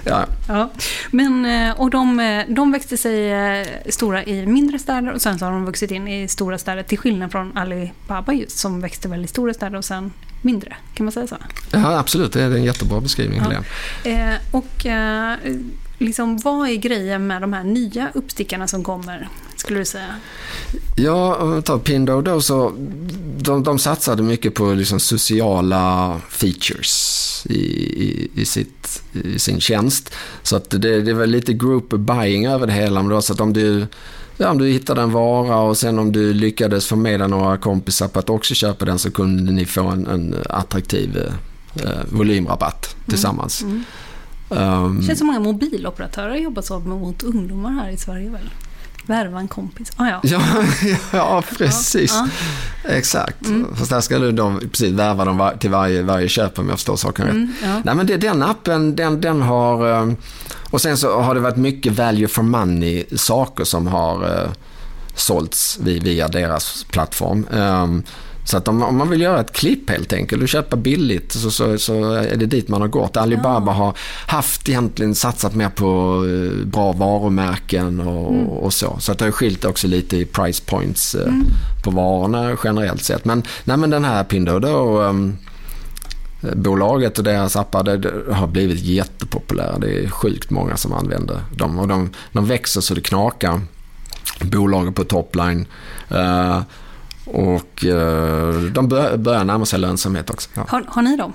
Ja. ja. Men, eh, och de, eh, de växte sig eh, stora i mindre städer och sen så har de vuxit in i stora städer till skillnad från Alibaba just som växte väl i stora städer och sen mindre. Kan man säga så? Ja, absolut. Det är en jättebra beskrivning, ja. Helene. och liksom, vad är grejen med de här nya uppstickarna som kommer, skulle du säga? Ja, om vi tar Pindo då så de, de satsade mycket på liksom sociala features i, i, i, sitt, i sin tjänst. Så att det, det var lite group buying över det hela. Men så att om du Ja, om du hittade en vara och sen om du lyckades få med några kompisar på att också köpa den så kunde ni få en, en attraktiv eh, volymrabatt tillsammans. Mm. Mm. Um, det känns som många mobiloperatörer jobbar så mot ungdomar här i Sverige väl? Värva en kompis. Ah, ja. Ja, ja, precis. Ja, ja. Exakt. Mm. Fast där ska du då precis värva dem till varje, varje köp om jag förstår saken rätt. Mm, ja. Nej, men det, den appen, den, den har... Eh, och sen så har det varit mycket value for money saker som har uh, sålts via deras plattform. Så att om, om, man vill göra ett klipp helt enkelt och köpa billigt så, så, så, är det dit man har gått. Alibaba ja. har haft egentligen satsat mer på eh, bra varumärken och, mm. och så. Så att det har skilt också lite i price points eh, mm. på varorna generellt sett. Men, nej, men den här Pinduoduo um, bolaget och deras appar det, det har blivit jättepopulära. Det är sjukt många som använder dem och de, de växer så det knakar. Bolaget på topline. Uh, och eh, de börjar närma sig lönsamhet också. Ja. Har, har, ni dem?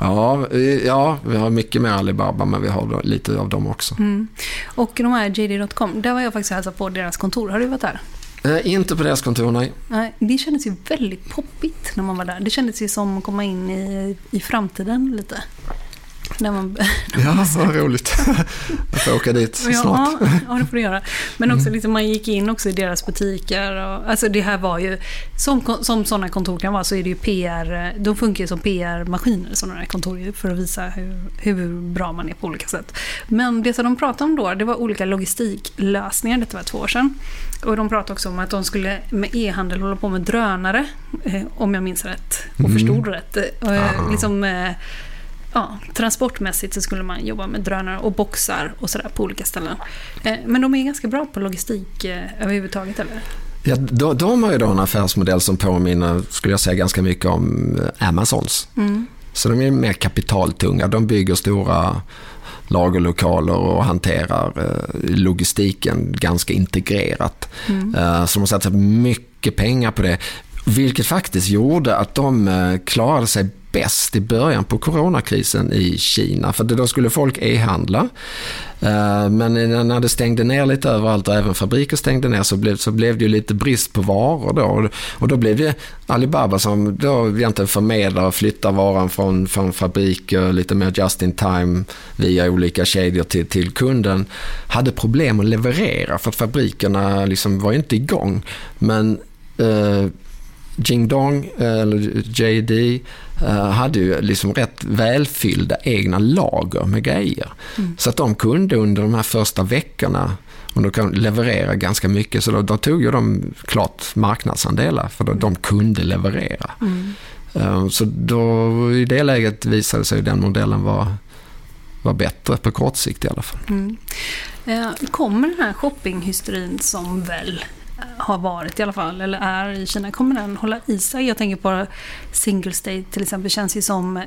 Ja, ja, vi har mycket mer Alibaba men vi har lite av dem också. Mm. Och de här JD.com, där var jag faktiskt hälsat på deras kontor. Har du varit där? Eh, inte på deras kontor, nej. nej. Det kändes ju väldigt poppigt när man var där. Det kändes ju som att komma in i, i framtiden lite. När man, ja, vad roligt. Jag får åka dit snart. Ja, ja, det får du göra. Men också liksom, man gick in också i deras butiker. Och, alltså det här var ju, som, som sådana kontor kan vara, så är det ju PR, de funkar ju som PR-maskiner, sådana här kontor, för att visa hur, hur bra man är på olika sätt. Men det som de pratade om då, det var olika logistiklösningar, detta var två år sedan. Och de pratade också om att de skulle med e-handel hålla på med drönare, eh, om jag minns rätt och mm. förstod rätt. Eh, liksom, eh, ja, transportmässigt så skulle man jobba med drönare och boxar och sådär på olika ställen. Eh, men de är ganska bra på logistik eh, överhuvudtaget, eller? Ja, de, har ju då en affärsmodell som påminner, skulle jag säga, ganska mycket om eh, Amazons. Mm. Så de är mer kapitaltunga. De bygger stora lagerlokaler och hanterar logistiken ganska integrerat. Mm. Så de har satsat mycket pengar på det. Vilket faktiskt gjorde att de klarade sig bäst i början på coronakrisen i Kina. För då skulle folk e-handla. Eh, men när det stängde ner lite överallt och även fabriker stängde ner så blev, så blev det ju lite brist på varor då. Och då blev det Alibaba som då egentligen förmedlar och flyttar varan från, från fabriker lite mer just in time via olika kedjor till, till kunden. Hade problem att leverera för att fabrikerna liksom var inte igång. Men eh, Jingdong, eller JD, eh, hade ju liksom rätt välfyllda egna lager med grejer. Mm. Så att de kunde under de här första veckorna och de kan leverera ganska mycket. Så då, då tog ju de klart marknadsandelar för då, de kunde leverera. Mm. Eh, så då, i det läget visade sig den modellen vara var bättre på kort sikt i alla fall. Mm. Eh, kommer den här shoppinghysterin som väl har varit i alla fall, eller är i Kina, kommer den hålla i sig? Jag tänker på single state till exempel, känns ju som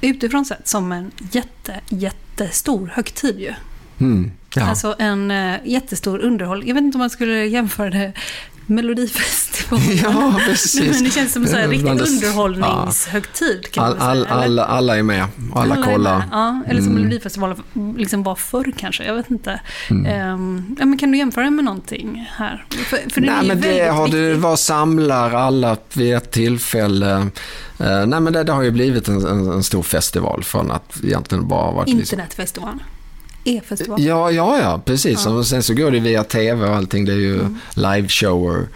utifrån sett som en jätte, jättestor högtid ju. Mm, ja. Alltså en uh, jättestor underhåll. Jag vet inte om man skulle jämföra det Melodifestivalen. Ja, precis. Men det känns som en riktig underhållningshögtid. Kan all, all, alla, alla är med och alla, alla kollar. Ja, eller som mm. Melodifestivalen liksom var förr kanske. Jag vet inte. Mm. Um, ja, men kan du jämföra med någonting här? För, för nej, men det har du, vad samlar alla vid ett tillfälle? Uh, nej, men det, det, har ju blivit en, en, en, stor festival från att egentligen bara varit... Liksom- Internetfestival? E-festival? Ja, ja, ja precis. Ja. Och sen så går det via tv och allting. Det är ju mm. liveshower.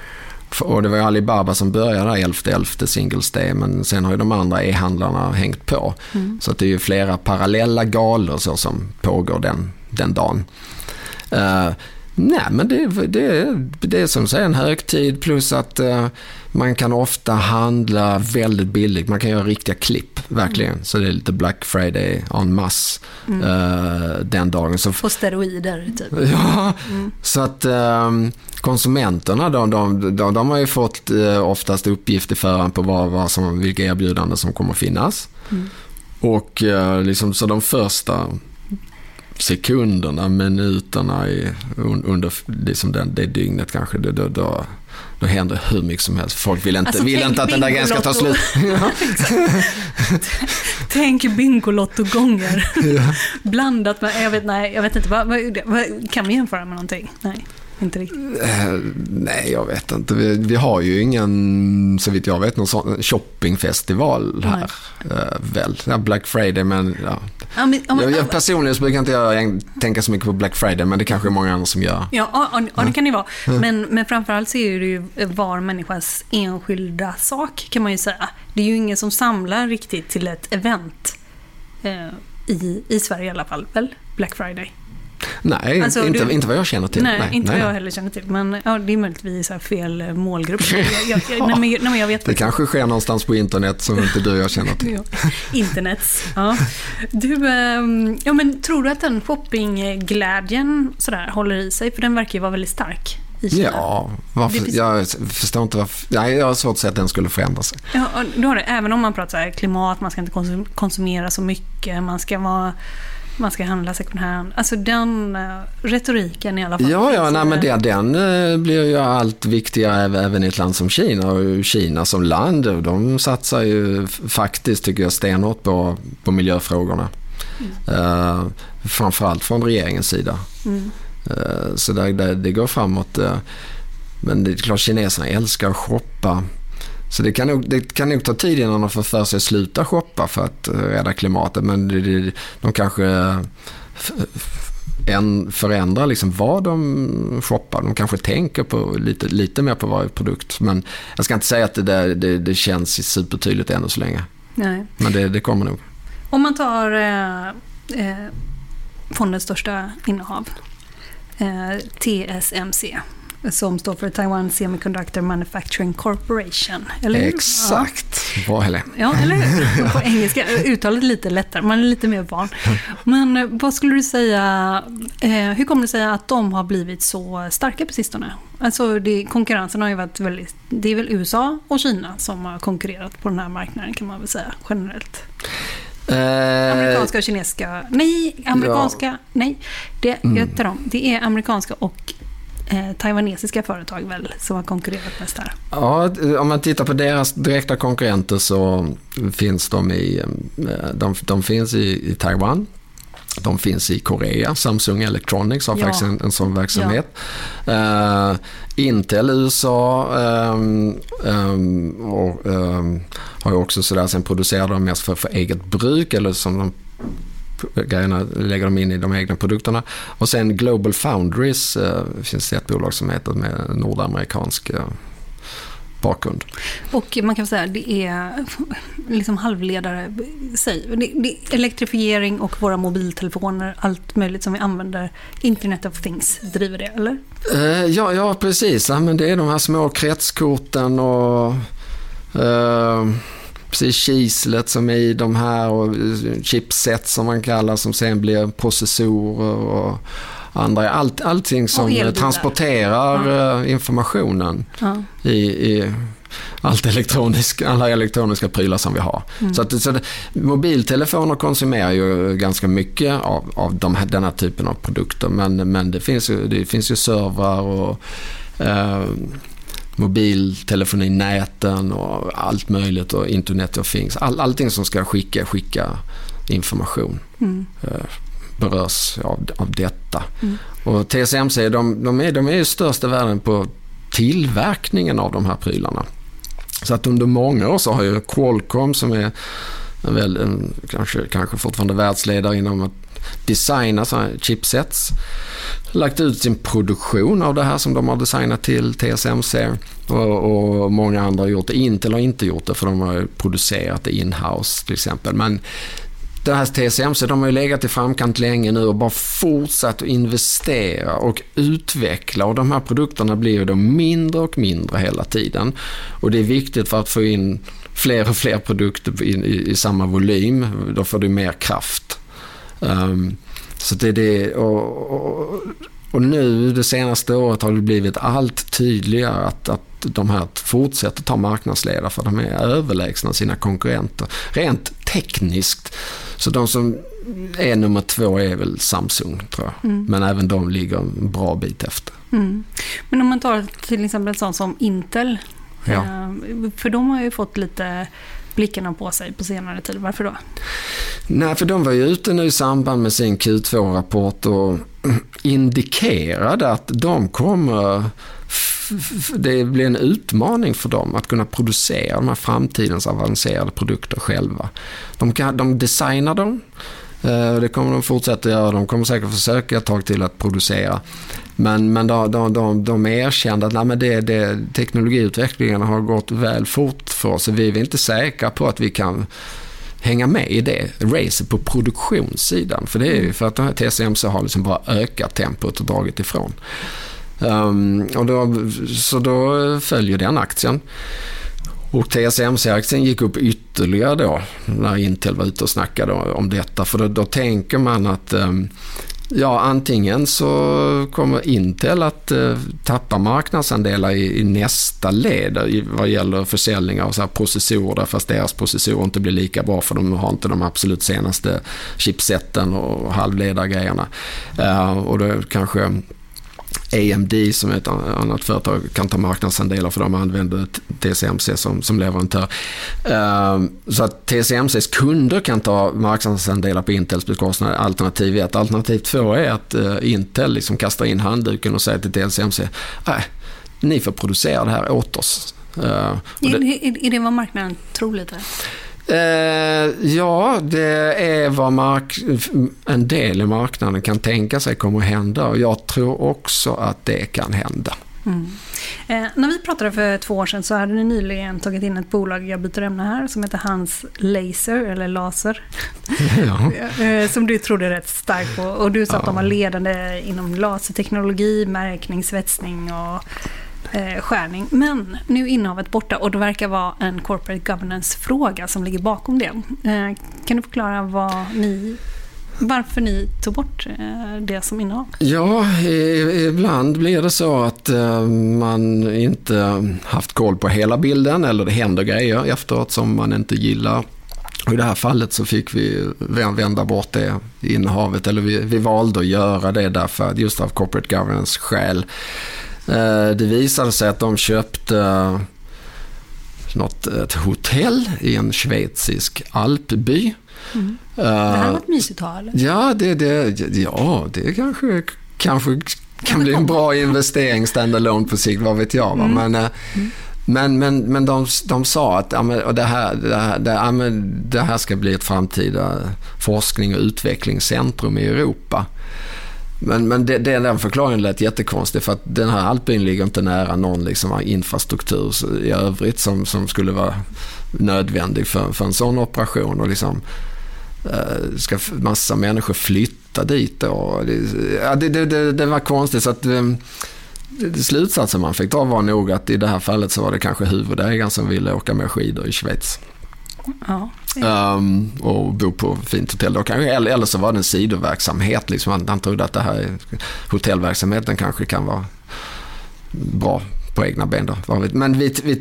Och det var ju Alibaba som började 11.11 Singles Day men sen har ju de andra e-handlarna hängt på. Mm. Så att det är ju flera parallella galor så som pågår den, den dagen. Uh, nej men det, det, det är som säger en högtid plus att uh, man kan ofta handla väldigt billigt. Man kan göra riktiga klipp, verkligen. Mm. Så det är lite Black Friday en masse mm. uh, den dagen. Så, På steroider, typ. Ja, mm. så att um, konsumenterna de, de, de, de, har ju fått uh, oftast uppgift i förhand på vad, vad som, vilka erbjudanden som kommer att finnas. Mm. Och uh, liksom, så de första sekunderna, minuterna i, under liksom den, det dygnet kanske, då, då, då, då händer hur mycket som helst. Folk vill inte, alltså, vill inte att den där grejen ska ta slut. tänk Bingolotto-gånger. ja. Blandat med, jag vet, nej, jag vet inte, vad, vad, kan vi jämföra med någonting? Nej. Inte riktigt? Uh, nej, jag vet inte. Vi, vi, har ju ingen, så vitt jag vet, någon sån shoppingfestival här. Uh, väl, ja, Black Friday, men ja. Men, om, jag, jag, personligen så brukar inte jag tänka så mycket på Black Friday, men det kanske är många andra som gör. Ja, och, och det kan det vara. Men, men framförallt så är det ju var människas enskilda sak, kan man ju säga. Det är ju ingen som samlar riktigt till ett event. Uh, i, I Sverige i alla fall, väl? Black Friday. Nej, alltså, inte, du, inte vad jag känner till. Nej, nej inte nej. vad jag heller känner till. Men ja, det är möjligtvis fel eh, målgrupp. Jag, jag, ja, nej, men, jag vet det kanske sker någonstans på internet som inte du och jag känner till. Internets, ja. Du, ähm, ja, men tror du att den shoppingglädjen sådär håller i sig? För den verkar ju vara väldigt stark. Ja, varför, finns... jag förstår inte varför. Nej, jag har svårt att säga att den skulle förändra sig. Ja, du har det. Även om man pratar klimat, man ska inte konsumera så mycket, man ska vara man ska handla second hand. Alltså den uh, retoriken i alla fall. Ja, ja nej, men det, den uh, blir ju allt viktigare även i ett land som Kina. Och Kina som land, de satsar ju faktiskt, tycker jag, stenhårt på, på miljöfrågorna. Mm. Uh, framförallt från regeringens sida. Mm. Uh, så det, det, det, går framåt. men det är klart, kineserna älskar att shoppa. Så det kan, nog, det kan nog ta tid innan de får för sig att sluta shoppa för att eh, rädda klimatet. Men det, de kanske en, förändrar liksom vad de shoppar. De kanske tänker på lite, lite mer på varje produkt. Men jag ska inte säga att det, det, det känns supertydligt ännu så länge. Nej. Men det, det kommer nog. Om man tar eh, eh, fondens största innehav, eh, TSMC som står för Taiwan Semiconductor Manufacturing Corporation. Eller Exakt. Ja. Bra Helen. Ja, eller hur? På engelska. Uttalet lite lättare. Man är lite mer van. Men eh, vad skulle du säga, eh, hur kommer det sig att de har blivit så starka på sistone? Alltså det, konkurrensen har ju varit väldigt... Det är väl USA och Kina som har konkurrerat på den här marknaden kan man väl säga generellt. Eh, Amerikanska och kinesiska... Nej, amerikanska... Ja. Nej, det, Mm. heter de. det är amerikanska och eh, taiwanesiska företag väl som har konkurrerat mest här. Ja, om man tittar på deras direkta konkurrenter så finns de i, eh, de, de finns i, i Taiwan. De finns i Korea. Samsung Electronics har Ja. faktiskt en, en sån verksamhet. Eh, Intel USA ehm, ehm, och, ehm, har ju också sådär, sen producerar de mest för, för eget bruk eller som de grejerna lägger de in i de egna produkterna. Och sen Global Foundries eh, finns det ett bolag som heter med nordamerikansk eh, bakgrund. Och man kan säga det är liksom halvledare, säg, elektrifiering och våra mobiltelefoner, allt möjligt som vi använder, Internet of Things driver det, eller? Eh, ja, ja, precis. Ja, men det är de här små kretskorten och eh, precis kislet som är i de här och chipset som man kallar som sen blir processorer och andra. Allt, allting som transporterar eh, informationen Ja. i, i allt elektronisk, alla elektroniska prylar som vi har. Mm. Så, att, så att, mobiltelefoner konsumerar ju ganska mycket av, av de här, den här typen av produkter. Men, men det, finns ju, det finns ju servrar och eh, mobiltelefoninäten och allt möjligt och internet of things. All, allting som ska skicka, skicka information Mm. eh, berörs av, av detta. Mm. Och TSMC de, de, är, de är ju störst i världen på tillverkningen av de här prylarna. Så att under många år så har ju Qualcomm som är en väl, en, kanske, kanske fortfarande världsledare inom att designa chipsets. Lagt ut sin produktion av det här som de har designat till TSMC och, och många andra har gjort det. Intel har inte gjort det för de har producerat det in-house till exempel. Men det här TSMC de har ju legat i framkant länge nu och bara fortsatt att investera och utveckla och de här produkterna blir ju då mindre och mindre hela tiden. Och det är viktigt för att få in fler och fler produkter i, i, i samma volym. Då får du mer kraft. Um, så det det och, och, och nu det senaste året har det blivit allt tydligare att, att de här fortsätter ta marknadsledare för de är överlägsna sina konkurrenter. Rent tekniskt. Så de som är nummer två är väl Samsung tror jag. Mm. Men även de ligger en bra bit efter. Mm. Men om man tar till exempel sånt som Intel, Ja. eh, för de har ju fått lite blickarna på sig på senare tid. Varför då? Nej, för de var ju ute nu i samband med sin Q2-rapport och indikerade att de kommer... Det blir en utmaning för dem att kunna producera de här framtidens avancerade produkter själva. De, kan, de designar dem, eh, det kommer de fortsätta göra. De kommer säkert försöka ett tag till att producera. Men, men de, de, de, de erkände att nej, men det, det, teknologiutvecklingen har gått väl fort för oss. Så vi är inte säkra på att vi kan hänga med i det racet på produktionssidan. För det är ju för att de här TSMC har liksom bara ökat tempot och dragit ifrån. Um, och då, så då följer den aktien. Och TSMC-aktien gick upp ytterligare då när Intel var ute och snackade om detta. För då, då tänker man att eh, Ja, antingen så kommer Intel att eh, tappa marknadsandelar i, i nästa led i, vad gäller försäljning av så här processorer fast deras processorer inte blir lika bra för de har inte de absolut senaste chipseten och halvledargrejerna. Eh, och då kanske AMD som är ett annat företag kan ta marknadsandelar för de använder TSMC som, som leverantör. Uh, så att TSMCs kunder kan ta marknadsandelar på Intels bekostnad, alternativ 1. Alternativ 2 är att uh, Intel liksom kastar in handduken och säger till TSMC, nej, ni får producera det här åt oss. Uh, och Är, det, är, är det vad marknaden tror lite? Eh, ja, det är vad mark en del i marknaden kan tänka sig kommer att hända och jag tror också att det kan hända. Mm. Eh, när vi pratade för två år sedan så hade ni nyligen tagit in ett bolag, jag byter ämne här, som heter Hans Laser, eller Laser. ja. Eh, som du trodde rätt starkt på. Och du sa att Ja. de var ledande inom laserteknologi, märkning, svetsning och eh, skärning. Men nu är innehavet borta och det verkar vara en corporate governance-fråga som ligger bakom det. Eh, kan du förklara vad ni varför ni tog bort eh, det som innehav? Ja, ibland blir det så att eh, man inte haft koll på hela bilden eller det händer grejer efteråt som man inte gillar. Och I det här fallet så fick vi vända bort det innehavet, eller vi, vi valde att göra det därför att just av corporate governance skäl det visade sig att de köpte något, ett hotell i en schweizisk alpby. Mm. Det här var ett mysigt att ha, eller? Ja, det, det, ja, det kanske, kanske kan bli en bra investering standalone på sikt, vad vet jag. Mm. Men, mm. men, men, men de, de sa att ja, men, det, här, det, här, det, ja, men, det här ska bli ett framtida forskning och utvecklingscentrum i Europa. Men, men det, det, den förklaringen lät jättekonstig för att den här alpbyn ligger inte nära någon liksom infrastruktur i övrigt som, som skulle vara nödvändig för, för en sån operation. Och liksom, eh, ska massa människor flytta dit då? Det, ja, det, det, det var konstigt. så att eh, Slutsatsen man fick dra var nog att i det här fallet så var det kanske huvudägaren som ville åka med skidor i Schweiz. Ja. Um, och bo på fint hotell. Då kanske, eller, eller så var det en sidoverksamhet. Liksom. Han, han trodde att det här hotellverksamheten kanske kan vara bra på egna ben. Då. Men vi, vi,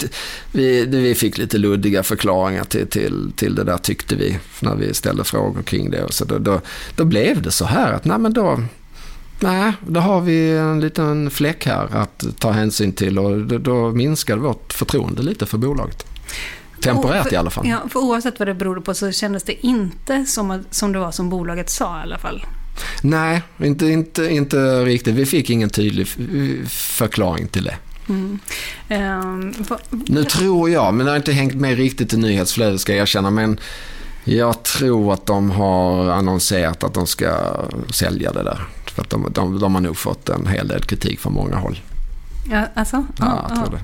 vi, vi fick lite luddiga förklaringar till, till, till det där tyckte vi när vi ställde frågor kring det. Och så då, då, då blev det så här att nej, men då, nej, då har vi en liten fläck här att ta hänsyn till och då, då minskade vårt förtroende lite för bolaget. Temporärt för, i alla fall. Ja, för oavsett vad det berodde på så kändes det inte som, som det var som bolaget sa i alla fall. Nej, inte, inte, inte riktigt. Vi fick ingen tydlig förklaring till det. Mm. Um, nu tror jag, men det har inte hängt med riktigt i nyhetsflödet ska jag erkänna, men jag tror att de har annonserat att de ska sälja det där. För att de, de, de har nog fått en hel del kritik från många håll. Ja, alltså? Ja, jag tror det.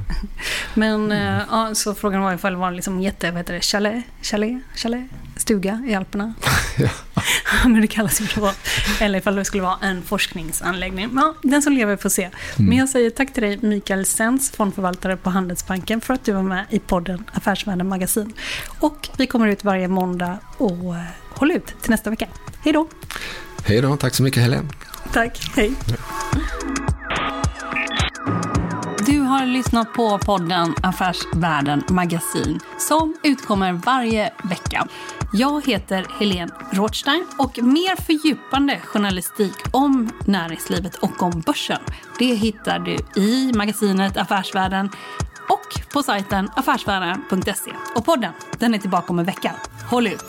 Men mm. ja, så frågan var ifall det var liksom jätte, vad heter det, chalet, chalet, chalet, stuga i Alperna. ja. Men det kallas ju så. Eller ifall det skulle vara en forskningsanläggning. Ja, den som lever får se. Mm. Men jag säger tack till dig Mikael Sens, fondförvaltare på Handelsbanken, för att du var med i podden Affärsvärlden Magasin. Och vi kommer ut varje måndag och håll ut till nästa vecka. Hej då! Hej då, tack så mycket Helene. Tack, hej. Du har lyssnat på podden Affärsvärlden Magasin som utkommer varje vecka. Jag heter Helene Rothstein och mer fördjupande journalistik om näringslivet och om börsen det hittar du i magasinet Affärsvärlden och på sajten affärsvärlden.se. Och podden, den är tillbaka om en vecka. Håll ut!